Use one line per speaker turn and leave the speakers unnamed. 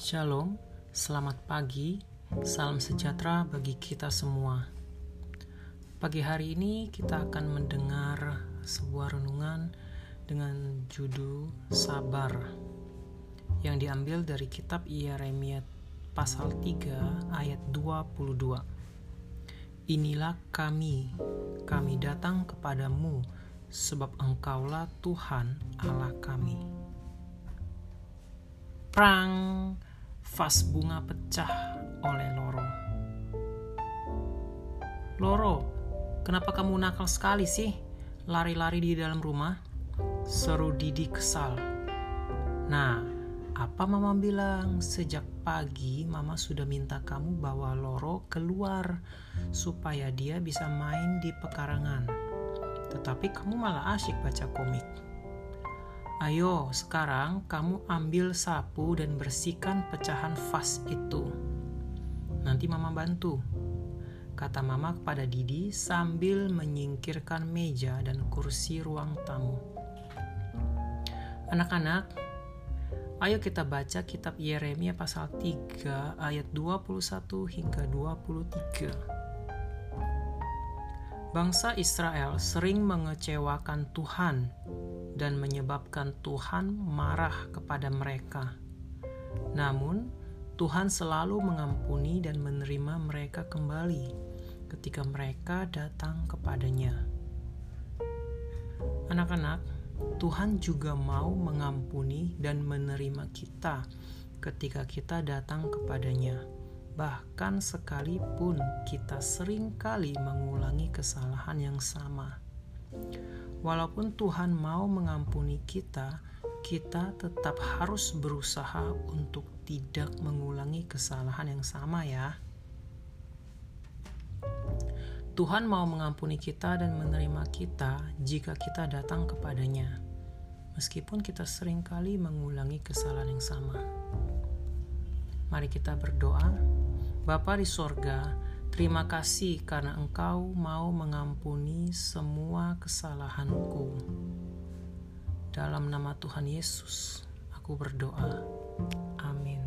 Shalom, selamat pagi, salam sejahtera bagi kita semua. Pagi hari ini kita akan mendengar sebuah renungan dengan judul Sabar yang diambil dari kitab Yeremia pasal 3 ayat 22. Inilah kami, kami datang kepadamu sebab engkaulah Tuhan Allah kami. Prang vas bunga pecah oleh Loro. Loro, kenapa kamu nakal sekali sih? Lari-lari di dalam rumah? Seru Didi kesal. Nah, apa mama bilang? Sejak pagi mama sudah minta kamu bawa Loro keluar supaya dia bisa main di pekarangan. Tetapi kamu malah asyik baca komik. Ayo, sekarang kamu ambil sapu dan bersihkan pecahan vas itu. Nanti mama bantu. Kata mama kepada Didi sambil menyingkirkan meja dan kursi ruang tamu. Anak-anak, ayo kita baca kitab Yeremia pasal 3 ayat 21 hingga 23. Bangsa Israel sering mengecewakan Tuhan dan menyebabkan Tuhan marah kepada mereka. Namun, Tuhan selalu mengampuni dan menerima mereka kembali ketika mereka datang kepadanya. Anak-anak, Tuhan juga mau mengampuni dan menerima kita ketika kita datang kepadanya bahkan sekalipun kita sering kali mengulangi kesalahan yang sama. Walaupun Tuhan mau mengampuni kita, kita tetap harus berusaha untuk tidak mengulangi kesalahan yang sama, ya. Tuhan mau mengampuni kita dan menerima kita jika kita datang kepadanya, meskipun kita sering kali mengulangi kesalahan yang sama. Mari kita berdoa. Bapa di sorga, terima kasih karena Engkau mau mengampuni semua kesalahanku. Dalam nama Tuhan Yesus, aku berdoa. Amin.